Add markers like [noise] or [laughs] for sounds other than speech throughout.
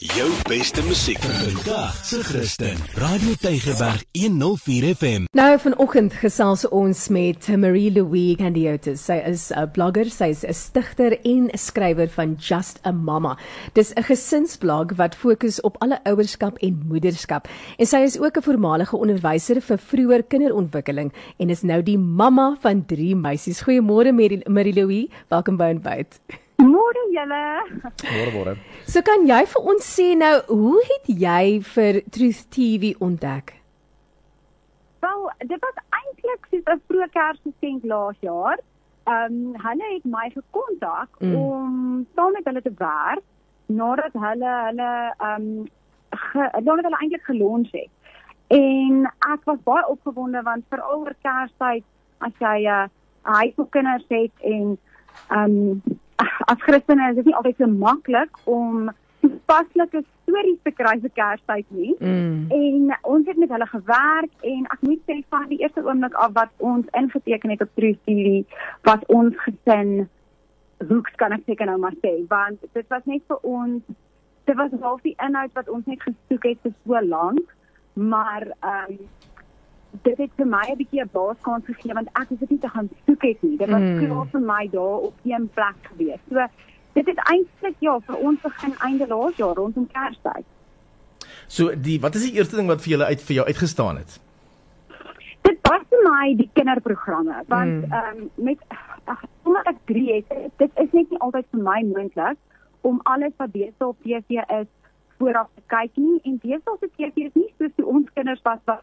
Jou beste musiek vandag se Christen. Radio Tygerberg 104 FM. Nou vanoggend gesels ons met Marie Louise Candiotis. Sy is 'n blogger, sy is 'n stigter en 'n skrywer van Just a Mama. Dis 'n gesinsblog wat fokus op alle ouerskap en moederskap. En sy is ook 'n voormalige onderwyser vir vroeë kinderontwikkeling en is nou die mamma van 3 meisies. Goeiemôre Marie Louise, welkom by Ontbyt. Môre julle. Môre môre. So kan jy vir ons sê nou, hoe het jy vir Truth TV ontdek? Wel, dit was eintlik soos 'n vroeë Kersgeskenk laas jaar. Ehm um, hulle het my gekontak mm. om saam met hulle te werk nadat hulle hulle ehm um, nadat hulle eintlik gelons het. En ek was baie opgewonde want veral oor Kerstyd as jy 'n uh, huis vir kinders het en ehm um, as Christene is dit nie altyd so maklik om toepaslike stories te kry vir Kerstyd nie. Mm. En ons het met hulle gewerk en ek moet sê van die eerste oomblik af wat ons ingeteken het op True TV, wat ons gesin hoeks kan ek seker nou maar sê, want dit was net vir ons dit was half die inhoud wat ons net gesoek het vir so lank, maar ehm um, dit het vir my 'n bietjie 'n baaskans gegee want ek het dit nie te gaan soek het nie. Dit was mm. klaar vir my daar op een plek gewees. So dit het eintlik ja vir ons begin einde laas jaar rondom Kerstyd. So die wat is die eerste ding wat vir julle uit vir jou uitgestaan het? Dit was vir my die kinderprogramme want mm. ehm mm. um, met ag omdat ek 3 het, dit is net nie altyd vir my moontlik om alles wat besig op TV is vooraf te kyk nie en besig op TV is nie soos die ons kinders was wat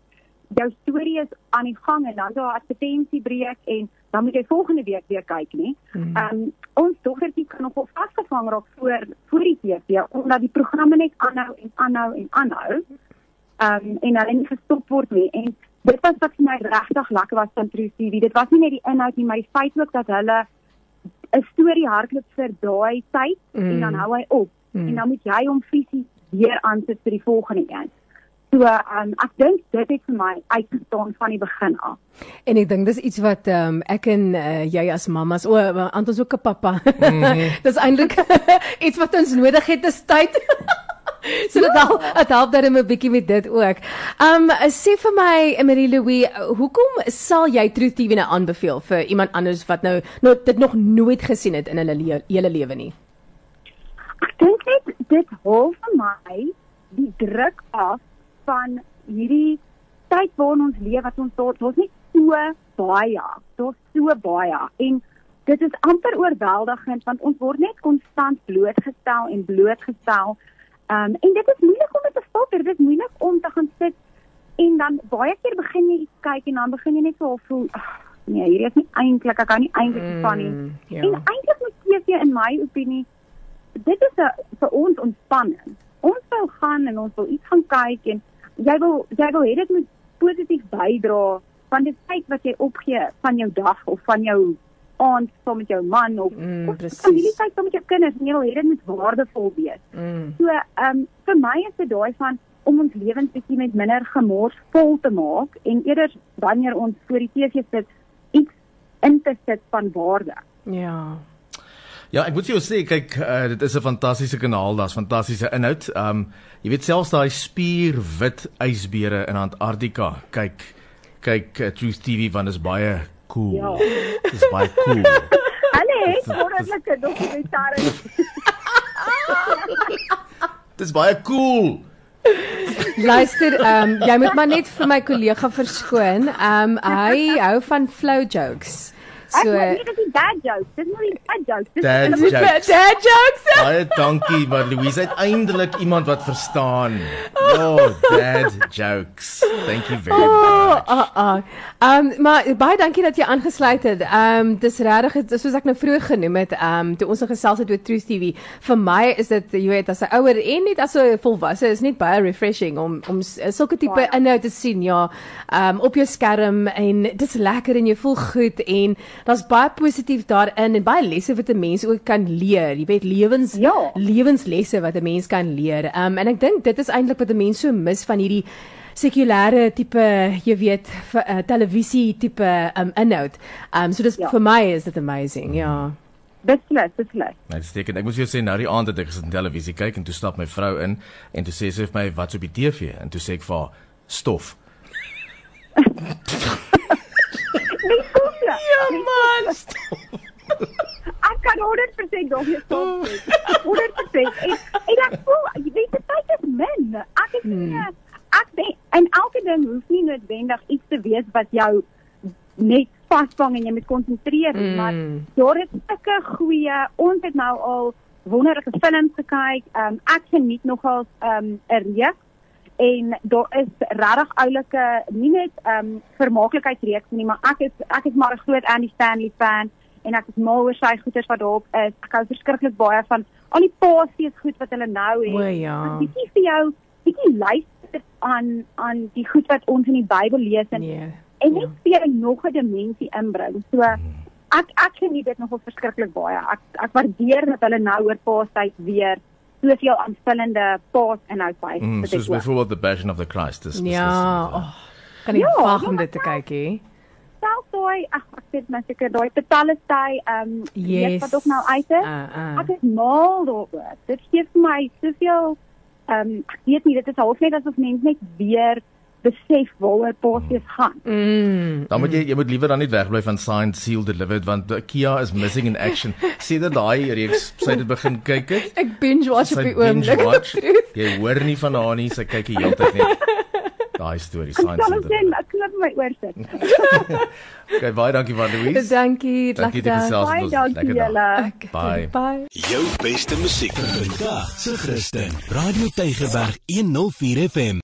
jou storie is aan die gang en dan daar advertensie breek en dan moet jy volgende week weer kyk nie. Hmm. Ehm mm. um, ons dogtertjie kan nog op vasgevang raak voor voor die TV omdat die programme net aanhou en aanhou en aanhou. Ehm um, en hulle nie gestop word nie en dit was wat vir my regtig lekker was van True TV. Dit was nie net die inhoud nie, maar die feit ook dat hulle 'n storie hardloop vir daai tyd mm. en dan hmm. hou hy op mm. en dan moet jy hom fisies weer aansit vir die volgende een. So um, ek dink dit het vir my uitgestaan van die begin af. En ek dink dis iets wat um, ek en uh, jy as mamas, o, Anton is ook 'n pappa. Mm -hmm. [laughs] dis eintlik [laughs] iets wat ons nodig het te tyd. [laughs] so dit help, dit help dat 'n bietjie met dit ook. Um sê vir my Emery Louis, hoekom sal jy Truth TV nou aanbeveel vir iemand anders wat nou nou dit nog nooit gesien het in hulle le hele lewe nie? Ek dink net dit hou vir my die druk af van hierdie tyd waarin ons leef wat ons tot ons nie so baie, tot so baie en dit is amper oorweldigend want ons word net konstant blootgestel en blootgestel. Um en dit is moeilik om dit te filter, dit is moeilik om te gaan sit en dan baie keer begin jy kyk en dan begin jy net so voel nee, hierdie is nie eintlik ek kan nie eintlik mm, van nie. Ja. En eintlik moet TV in my opinie dit is 'n vir ons ontspanning. Ons wil gaan en ons wil iets gaan kyk en jy wil jy wil hê dit moet positief bydra van die tyd wat jy opgee van jou dag of van jou aand saam met jou man of mm, of familie tyd saam met jou kinders en jy wil hê dit moet waardevol wees. Mm. So ehm um, vir my is dit daai van om ons lewens bietjie met minder gemors vol te maak en eerder wanneer ons voor die TV sit iets in te sit van waarde. Ja. Ja, ek moet jou sê, kyk, uh, dit is 'n fantastiese kanaal, daar's fantastiese inhoud. Um jy weet selfs daai spierwit ysbere in Antarktika. Kyk, kyk uh, Truth TV van is baie cool. Ja. Dis baie cool. [laughs] Hulle het wonderlike dokumentare. [laughs] Dis baie cool. Luister, ehm um, jy moet maar net vir my kollega verskoon. Ehm um, hy hou van flow jokes. So Ek weet dit is dad jokes. Dis nie dad jokes. Dis dad jokes. Dad jokes. Baie dankie, maar Louise het eintlik iemand wat verstaan. Oh, dad jokes. Thank you very oh, much. Ah oh, ah. Oh. Um maar baie dankie dat jy aangesluit het. Um dis regtig soos ek nou vroeër genoem het, um toe ons gesels het oor True TV. Vir my is dit jy weet as 'n ouer en net as 'n volwasse is net baie refreshing om om sulke tipe inhoud te sien. Ja, um op jou skerm en dit's lekker en jy voel goed en daar's baie positief daarin en baie lesse wat 'n mens ook kan leer. Jy weet lewens ja. lewenslesse wat 'n mens kan leer. Um en ek dink dit is eintlik wat 'n mens so mis van hierdie sekulêre tipe, jy weet, vir, uh, televisie tipe um inhoud. Um so dis ja. vir my is dit amazing. Ja. Beslis, beslis. Net steek en ek moet jou sê nou die aand het ek gesit in televisie kyk en toe stap my vrou in en toe sê sy vir my wat's op die TV en toe sê ek vir haar stof. [laughs] Nee, kom ja. Ja man. Ek kan 100% dog jy stop. 100%. En en ek voel jy weet die tyd is min. Ek is nie Hmm. ek denk, en elke ding hoef nie noodwendig iets te wees wat jou net vasvang en jy moet konsentreer nie, maar Mm. daar is sulke goeie ons het nou al wonderlike films gekyk. Um ek geniet nogals um 'n reeks en daar is regtig oulike nie net um vermaaklikheidsreeks nie, maar ek is ek is maar 'n groot Andy Stanley fan en ek is mal oor sy goeders wat daarop is. Ek hou verskriklik baie van al die pasies goed wat hulle nou het. O ja. Bietjie vir jou, bietjie luister aan aan die goed wat ons in die Bybel lees en Nee. en net vir jou nog 'n dimensie inbring. So ek ek geniet dit nogal verskriklik baie. Ek ek waardeer dat hulle nou oor Paastyd weer soveel aanvullende paas inhoud by Mm, soos byvoorbeeld the Passion of the Christ. Dis dis- Ja. dis- Oh, kan nie Ja, wag ja, om maar dit te kyk hè. self daai ag ek sê net seker daai Palestine ehm Yes. wat ook nou uit is. Uh, uh. Ek is mal daaroor. Dit gee vir my soveel ehm ek weet nie dit is half net asof mense net weer besef waaroor paasies gaan. Mm. Dan moet jy jy moet liewer dan net wegbly van Signed Seal Delivered want Kia is missing in action. [laughs] Sien dat daai reeks sy het begin kyk het. Ek binge watch op die binge oomblik. watch. [laughs] Jy hoor nie van haar nie, sy kyk die hele tyd net. Daai storie Ek Signed sal Seal ook sê ek knip my oor sit. [laughs] Okay, baie dankie van Louise. Dankie, Dankie gesels het. Baie ons. Lekker dag. Ek- Bye. Bye. Jou beste musiek vandag se Christen. Radio Tygerberg 104 FM.